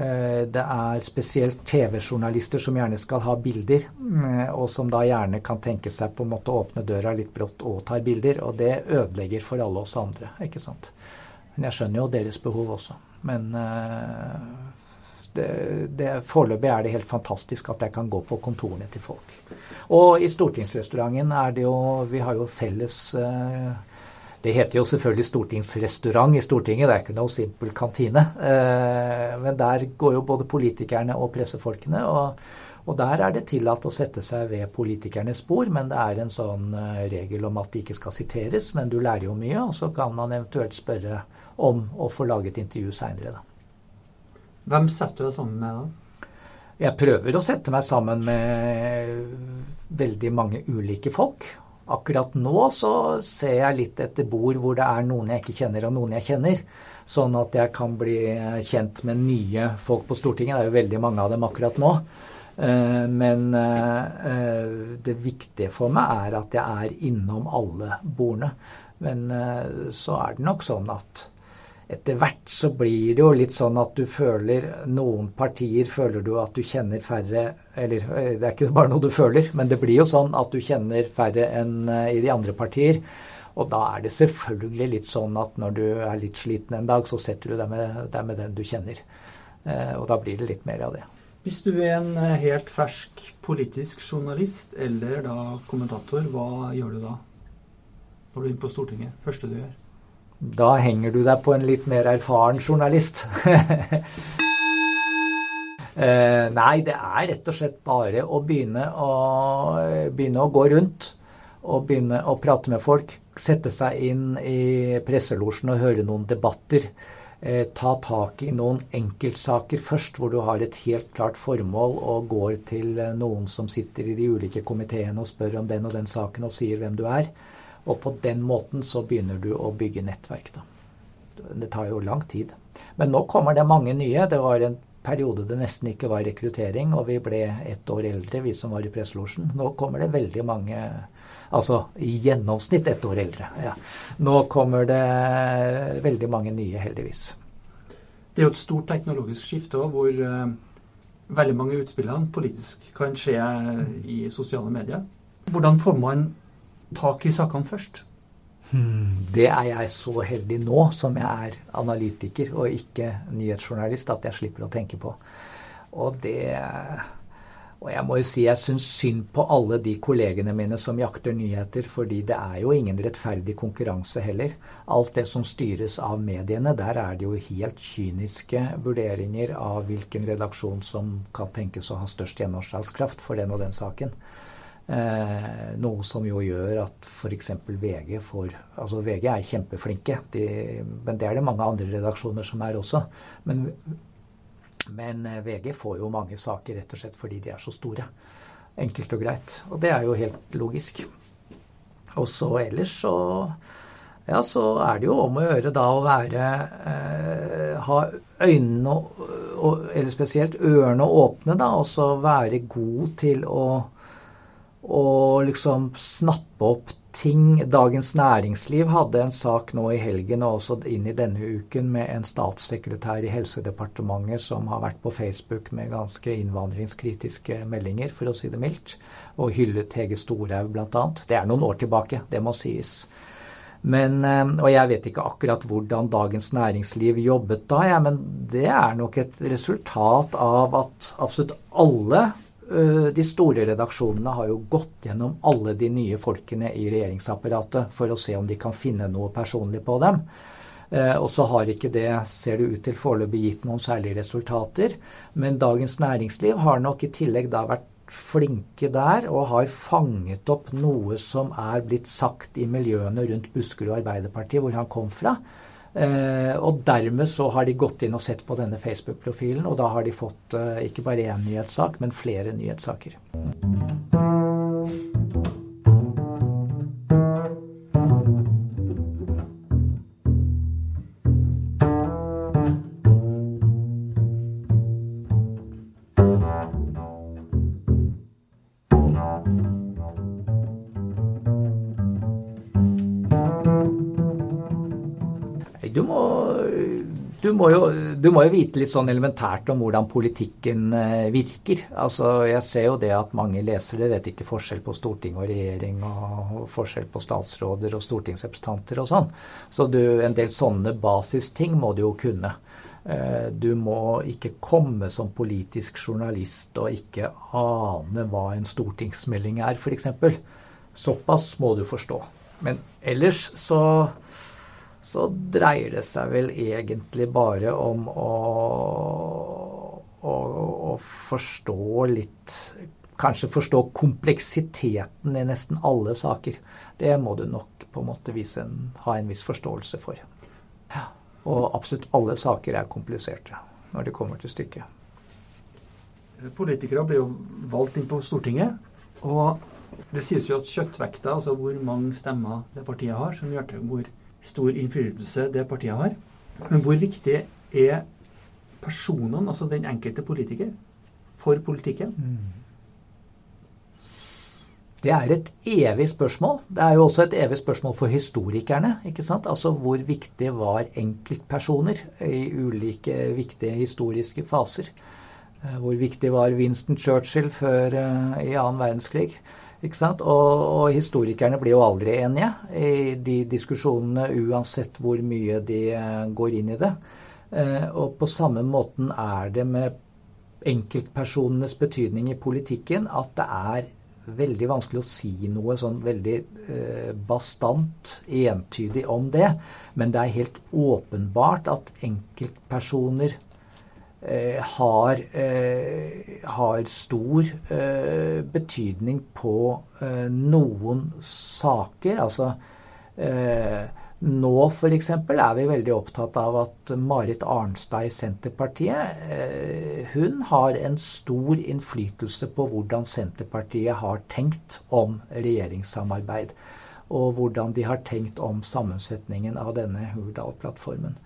Det er spesielt TV-journalister som gjerne skal ha bilder, øh, og som da gjerne kan tenke seg på en måte å åpne døra litt brått og tar bilder. Og det ødelegger for alle oss andre, ikke sant. Men jeg skjønner jo deres behov også. Men det, det, Foreløpig er det helt fantastisk at jeg kan gå på kontorene til folk. Og i stortingsrestauranten er det jo Vi har jo felles eh, Det heter jo selvfølgelig stortingsrestaurant i Stortinget, det er ikke noe simpel kantine. Eh, men der går jo både politikerne og pressefolkene. og og der er det tillatt å sette seg ved politikernes bord, men det er en sånn eh, regel om at det ikke skal siteres. Men du lærer jo mye, og så kan man eventuelt spørre om å få laget intervju seinere, da. Hvem setter du deg sammen med da? Jeg prøver å sette meg sammen med veldig mange ulike folk. Akkurat nå så ser jeg litt etter bord hvor det er noen jeg ikke kjenner, og noen jeg kjenner. Sånn at jeg kan bli kjent med nye folk på Stortinget. Det er jo veldig mange av dem akkurat nå. Eh, men eh, det viktige for meg er at jeg er innom alle bordene. Men eh, så er det nok sånn at etter hvert så blir det jo litt sånn at du føler Noen partier føler du at du kjenner færre Eller eh, det er ikke bare noe du føler, men det blir jo sånn at du kjenner færre enn eh, i de andre partier. Og da er det selvfølgelig litt sånn at når du er litt sliten en dag, så setter du deg med, deg med den du kjenner. Eh, og da blir det litt mer av det. Hvis du er en helt fersk politisk journalist eller da kommentator, hva gjør du da? Når du er inne på Stortinget? Første du gjør? Da henger du deg på en litt mer erfaren journalist. eh, nei, det er rett og slett bare å begynne å, begynne å gå rundt og begynne å prate med folk. Sette seg inn i presselosjen og høre noen debatter. Eh, ta tak i noen enkeltsaker først, hvor du har et helt klart formål og går til noen som sitter i de ulike komiteene og spør om den og den saken og sier hvem du er. Og på den måten så begynner du å bygge nettverk. da. Det tar jo lang tid. Men nå kommer det mange nye. Det var en periode det nesten ikke var rekruttering, og vi ble ett år eldre, vi som var i presselosjen. Nå kommer det veldig mange Altså i gjennomsnitt ett år eldre. Ja. Nå kommer det veldig mange nye, heldigvis. Det er jo et stort teknologisk skifte òg, hvor uh, veldig mange utspillene politisk kan skje i sosiale medier. Hvordan får man tak i sakene først? Hmm, det er jeg så heldig nå som jeg er analytiker og ikke nyhetsjournalist, at jeg slipper å tenke på. Og det Og jeg må jo si jeg syns synd på alle de kollegene mine som jakter nyheter, fordi det er jo ingen rettferdig konkurranse heller. Alt det som styres av mediene, der er det jo helt kyniske vurderinger av hvilken redaksjon som kan tenkes å ha størst gjennomslagskraft for den og den saken. Eh, noe som jo gjør at f.eks. VG får Altså VG er kjempeflinke, de, men det er det mange andre redaksjoner som er også. Men, men eh, VG får jo mange saker rett og slett fordi de er så store. Enkelt og greit. Og det er jo helt logisk. Og så ellers så ja, så er det jo om å gjøre da å være eh, Ha øynene, og, eller spesielt ørene åpne, da. Og så være god til å og liksom snappe opp ting. Dagens Næringsliv hadde en sak nå i helgen og også inn i denne uken med en statssekretær i Helsedepartementet som har vært på Facebook med ganske innvandringskritiske meldinger, for å si det mildt, og hyllet Hege Storhaug bl.a. Det er noen år tilbake, det må sies. Men, eh, og jeg vet ikke akkurat hvordan Dagens Næringsliv jobbet da, ja, men det er nok et resultat av at absolutt alle De store redaksjonene har jo gått gjennom alle de nye folkene i regjeringsapparatet for å se om de kan finne noe personlig på dem. Og så har ikke det, ser det ut til foreløpig, gitt noen særlige resultater. Men Dagens Næringsliv har nok i tillegg da vært flinke der og har fanget opp noe som er blitt sagt i miljøene rundt Buskerud Arbeiderparti, hvor han kom fra. Eh, og dermed så har de gått inn og sett på denne Facebook-profilen, og da har de fått eh, ikke bare én nyhetssak, men flere nyhetssaker. Må, jo, du må, jo, vite litt sånn elementært om hvordan politikken eh, virker. Altså, Jeg ser jo det at mange lesere vet ikke forskjell på storting og regjering, og forskjell på statsråder og stortingsrepresentanter og sånn. Så du, en del sånne basisting må du jo kunne. Eh, du må ikke komme som politisk journalist og ikke ane hva en stortingsmelding er, f.eks. Såpass må du forstå. Men ellers så så dreier det seg vel egentlig bare om å, å, å forstå litt Kanskje forstå kompleksiteten i nesten alle saker. Det må du nok på en måte en, ha en viss forståelse for. Ja. Og absolutt alle saker er kompliserte når det kommer til stykket. Politikere blir jo valgt inn på Stortinget. Og det sies jo at kjøttvekta, altså hvor mange stemmer det partiet har, som gjør til hvor stor innflytelse det partiet har. Men hvor viktig er personene, altså den enkelte politiker, for politikken? Mm. Det er et evig spørsmål. Det er jo også et evig spørsmål for historikerne. ikke sant? Altså hvor viktig var enkeltpersoner i ulike viktige historiske faser? Eh, hvor viktig var Winston Churchill før uh, i annen verdenskrig? Ikke? Og, og, historikerne blir jo aldri enige i de diskusjonene, uansett hvor mye de eh, går inn i det. Eh, og på samme måten er det med enkeltpersonenes betydning i politikken at det er veldig vanskelig å si noe sånn veldig eh, bastant, entydig om det. Men det er helt åpenbart at enkeltpersoner har, eh, har, stor eh, betydning på noen saker. Altså nå f.eks. er vi veldig opptatt av at Marit Arnstad i Senterpartiet hun har en stor innflytelse på hvordan Senterpartiet har tenkt om regjeringssamarbeid. Og hvordan de har tenkt om sammensetningen av denne Hurdal-plattformen.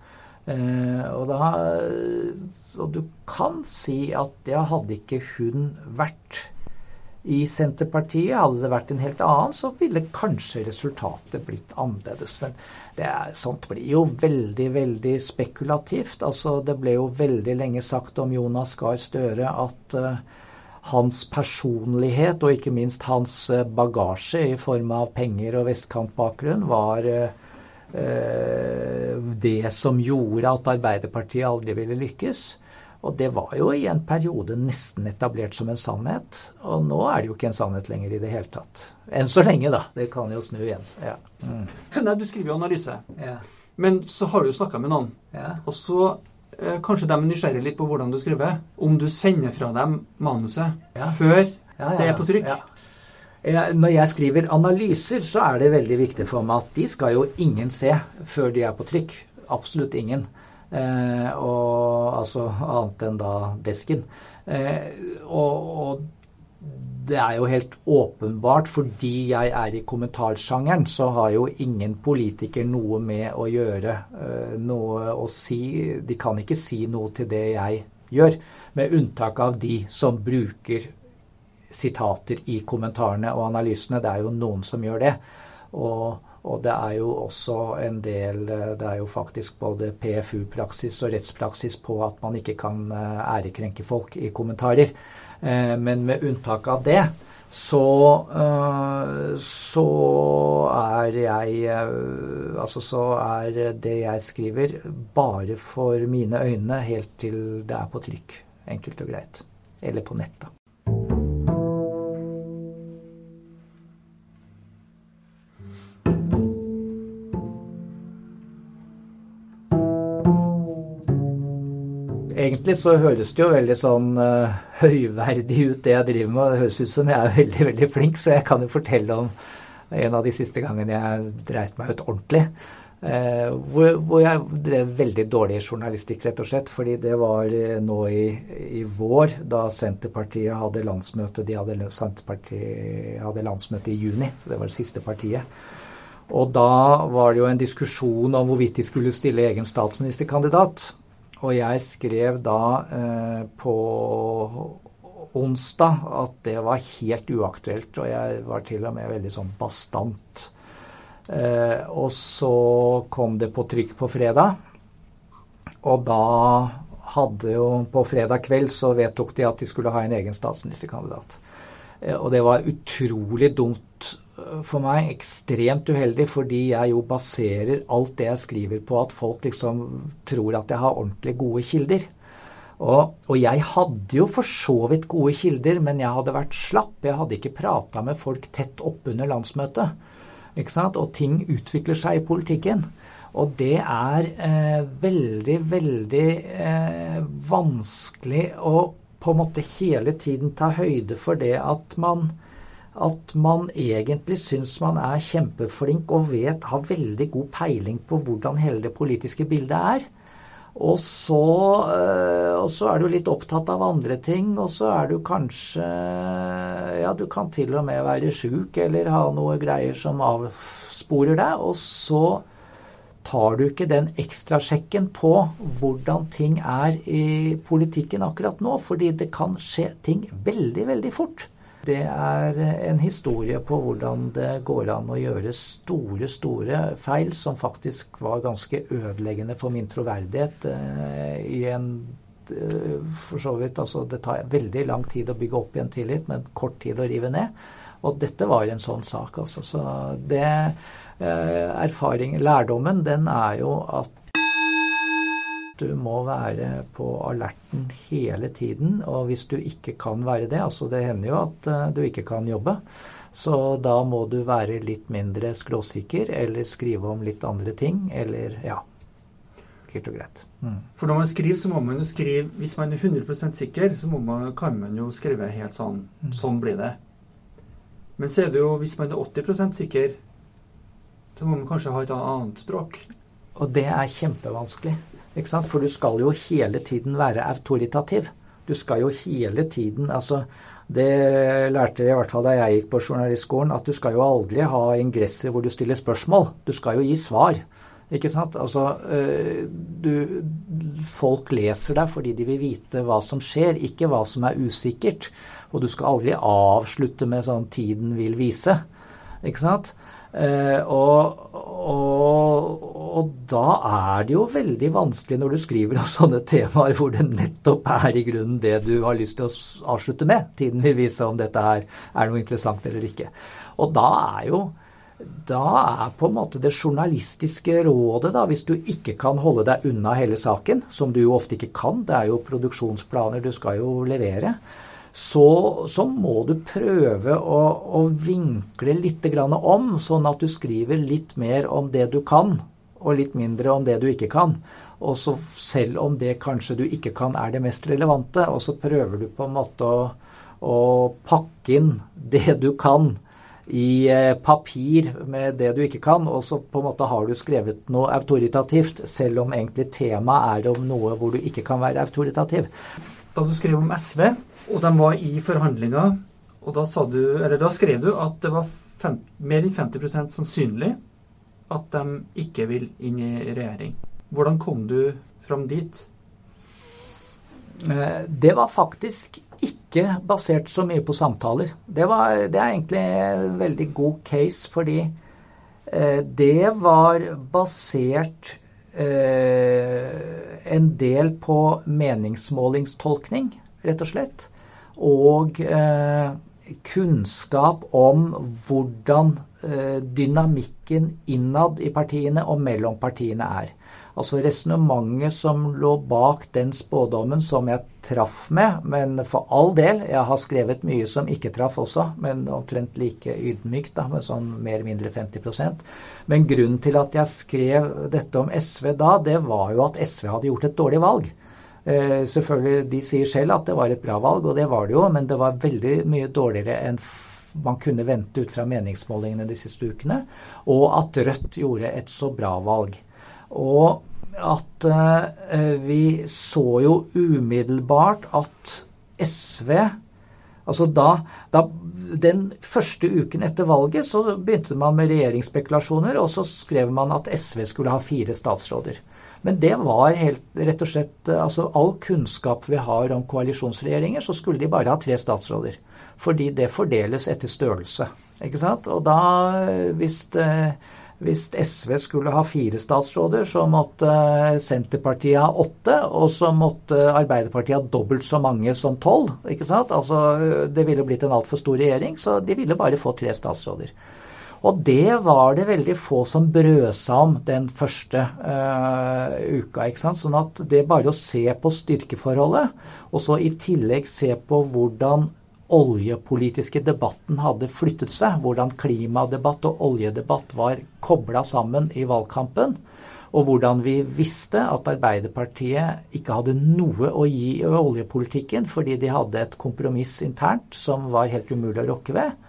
Eh, og, da, og du kan si at ja, hadde ikke hun vært i Senterpartiet, hadde det vært en helt annen, så ville kanskje resultatet blitt annerledes. Men er, sånt blir jo veldig, veldig spekulativt. Altså, det ble jo veldig lenge sagt om Jonas Gahr Støre at uh, hans personlighet, og ikke minst hans uh, bagasje i form av penger og vestkantbakgrunn, var uh, Eh, det som gjorde at Arbeiderpartiet aldri ville lykkes. Og det var jo i en periode nesten etablert som en sannhet. Og nå er det jo ikke en sannhet lenger i det hele tatt. Enn så lenge, da. Det kan jo snu igjen. Ja. Mm. Nei, du skriver jo analyse. Ja. Men så har du jo snakka med noen. Ja. Og så eh, kanskje de er nysgjerrige litt på hvordan du skriver. Om du sender fra dem manuset før det er på trykk. Når jeg skriver analyser, så er det veldig viktig for meg at de skal jo ingen se før de er på trykk. Absolutt ingen. Eh, og, altså annet enn da desken. Eh, og, og, det er jo helt åpenbart, fordi jeg er i kommentarsjangeren, så har jo ingen politiker noe med å gjøre. Eh, noe å si De kan ikke si noe til det jeg gjør, med unntak av de som bruker sitater i kommentarene og analysene. Det er jo noen som gjør det. Og, og det er jo også en del Det er jo faktisk både PFU-praksis og rettspraksis på at man ikke kan eh, ærekrenke folk i kommentarer. Eh, men med unntak av det så, eh, så er jeg Altså så er det jeg skriver, bare for mine øyne helt til det er på trykk. Enkelt og greit. Eller på nett, egentlig så høres det jo veldig sånn uh, høyverdig ut, det jeg driver med. Det høres ut som jeg er veldig, veldig flink, så jeg kan jo fortelle om en av de siste gangene jeg dreit meg ut ordentlig. Uh, hvor, hvor, jeg drev veldig dårlig journalistikk, rett og slett. Fordi det var uh, nå i, i, vår, da Senterpartiet hadde landsmøte. De hadde, Senterpartiet hadde landsmøte i juni. Det var det siste partiet. Og da var det jo en diskusjon om hvorvidt de skulle stille egen statsministerkandidat. Og jeg skrev da eh, på onsdag at det var helt uaktuelt, og jeg var til og med veldig sånn bastant. Eh, og så kom det på trykk på fredag, og da hadde jo På fredag kveld så vedtok de at de skulle ha en egen statsministerkandidat. Eh, og det var utrolig dumt for meg ekstremt uheldig, fordi jeg jo baserer alt det jeg skriver på at folk liksom tror at jeg har ordentlig gode kilder. Og, og, jeg hadde jo for så vidt gode kilder, men jeg hadde vært slapp. Jeg hadde ikke prata med folk tett oppunder landsmøtet. Ikke sant? Og ting utvikler seg i politikken. Og det er eh, veldig, veldig eh, vanskelig å på en måte hele tiden ta høyde for det at man at man egentlig syns man er kjempeflink og vet, har veldig god peiling på hvordan hele det politiske bildet er. Og så, øh, og så, er du litt opptatt av andre ting, og så er du kanskje Ja, du kan til og med være sjuk eller ha noe greier som avsporer deg, og så tar du ikke den ekstrasjekken på hvordan ting er i politikken akkurat nå, fordi det kan skje ting veldig, veldig fort. Det er en historie på hvordan det går an å gjøre store, store feil som faktisk var ganske ødeleggende for min troverdighet eh, i en eh, for så vidt, altså Det tar veldig lang tid å bygge opp igjen tillit, men kort tid å rive ned. Og dette var en sånn sak, altså. Så det eh, erfaring, Lærdommen, den er jo at du må være på alerten hele tiden. Og hvis du ikke kan være det, altså det hender jo at eh, du ikke kan jobbe, så da må du være litt mindre skråsikker eller skrive om litt andre ting, eller ja. Helt og greit. Mm. For når man skriver, så må man jo skrive Hvis man er 100% sikker, så man, kan man jo skrive helt sånn mm. Sånn blir det. Men så er det jo, hvis man er 80% sikker, så må man kanskje ha et annet språk. Og det er kjempevanskelig. For du skal jo hele tiden være autoritativ. Du skal jo hele tiden altså Det lærte jeg i hvert fall da jeg gikk på journalistskolen, at du skal jo aldri ha ingresser hvor du stiller spørsmål. Du skal jo gi svar. Ikke sant? Altså, øh, du, folk leser deg fordi de vil vite hva som skjer, ikke hva som er usikkert. Og du skal aldri avslutte med sånn 'tiden vil vise'. Ikke sant? Uh, og, og, og, da er det jo veldig vanskelig når du skriver om sånne temaer hvor det nettopp er i grunnen det du har lyst til å avslutte med. Tiden vil vise om dette her er noe interessant eller ikke. Og da er jo da er på en måte det journalistiske rådet, da, hvis du ikke kan holde deg unna hele saken, som du jo ofte ikke kan, det er jo produksjonsplaner du skal jo levere, så, så må du prøve å, å vinkle litt om, sånn at du skriver litt mer om det du kan, og litt mindre om det du ikke kan. Og så selv om det kanskje du ikke kan er det mest relevante, og så prøver du på en måte å, å pakke inn det du kan i eh, papir med det du ikke kan, og så på en måte har du skrevet noe autoritativt, selv om egentlig temaet er om noe hvor du ikke kan være autoritativ. Da du skrev om SV, og de var i forhandlinger. Og da, du, da skrev du at det var fem, mer enn 50% sannsynlig at de ikke vil inn i regjering. Hvordan kom du fram dit? Eh, det var faktisk ikke basert så mye på samtaler. Det, var, det er egentlig en veldig god case, fordi eh, det var basert eh, en del på meningsmålingstolkning, rett og slett og eh, kunnskap om hvordan eh, dynamikken innad i partiene og mellom partiene er. Altså resonnementet som lå bak den spådommen som jeg traff med, men for all del, jeg har skrevet mye som ikke traff også, men omtrent like ydmykt, da, med sånn mer eller mindre 50% Men grunnen til at jeg skrev dette om SV da, det var jo at SV hadde gjort et dårlig valg. Eh, selvfølgelig, De sier selv at det var et bra valg, og det var det jo, men det var veldig mye dårligere enn man kunne vente ut fra meningsmålingene de siste ukene. Og at Rødt gjorde et så bra valg. Og at eh, vi så jo umiddelbart at SV Altså da, da, Den første uken etter valget så begynte man med regjeringsspekulasjoner, og så skrev man at SV skulle ha fire statsråder. Men det var helt, rett og slett altså All kunnskap vi har om koalisjonsregjeringer, så skulle de bare ha tre statsråder. Fordi det fordeles etter størrelse. Ikke sant? Og da, hvis, hvis SV skulle ha fire statsråder, så måtte Senterpartiet ha åtte. Og så måtte Arbeiderpartiet ha dobbelt så mange som tolv. Ikke sant? Altså, det ville blitt en altfor stor regjering, så de ville bare få tre statsråder. Og det var det veldig få som brød seg om den første uh, uka. ikke sant? Sånn at det bare å se på styrkeforholdet, og så i tillegg se på hvordan oljepolitiske debatten hadde flyttet seg, hvordan klimadebatt og oljedebatt var kobla sammen i valgkampen, og hvordan vi visste at Arbeiderpartiet ikke hadde noe å gi i oljepolitikken fordi de hadde et kompromiss internt som var helt umulig å rokke ved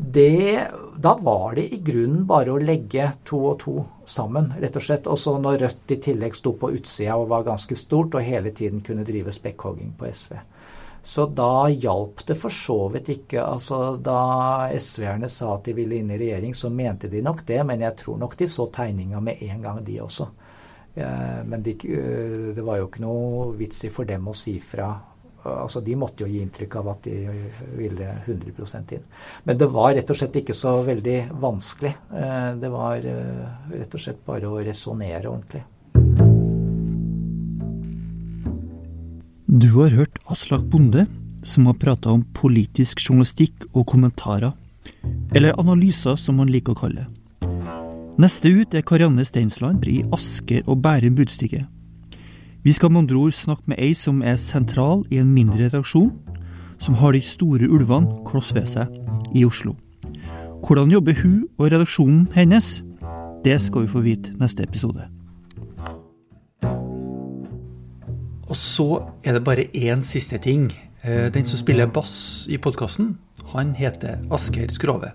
det, da var det i grunnen bare å legge to og to sammen, rett og slett. Og så når Rødt i tillegg sto på utsida og var ganske stort og hele tiden kunne drive spekkhogging på SV. Så da hjalp det for så vidt ikke. Altså Da SV-erne sa at de ville inn i regjering, så mente de nok det, men jeg tror nok de så tegninga med en gang, de også. Men de, det var jo ikke noe vits i for dem å si fra altså De måtte jo gi inntrykk av at de ville 100 inn. Men det var rett og slett ikke så veldig vanskelig. Eh, det var eh, rett og slett bare å resonnere ordentlig. Du har hørt Aslak Bonde, som har prata om politisk journalistikk og kommentarer. Eller analyser, som han liker å kalle det. Neste ut er Karianne Steinsland i Asker og Bærum Budstikket. Vi skal med andre ord snakke med ei som er sentral i en mindre redaksjon, som har de store ulvene kloss ved seg i Oslo. Hvordan jobber hun og redaksjonen hennes? Det skal vi få vite neste episode. Og så er det bare én siste ting. Eh, den som spiller bass i podkasten, han heter Asgeir Skrove.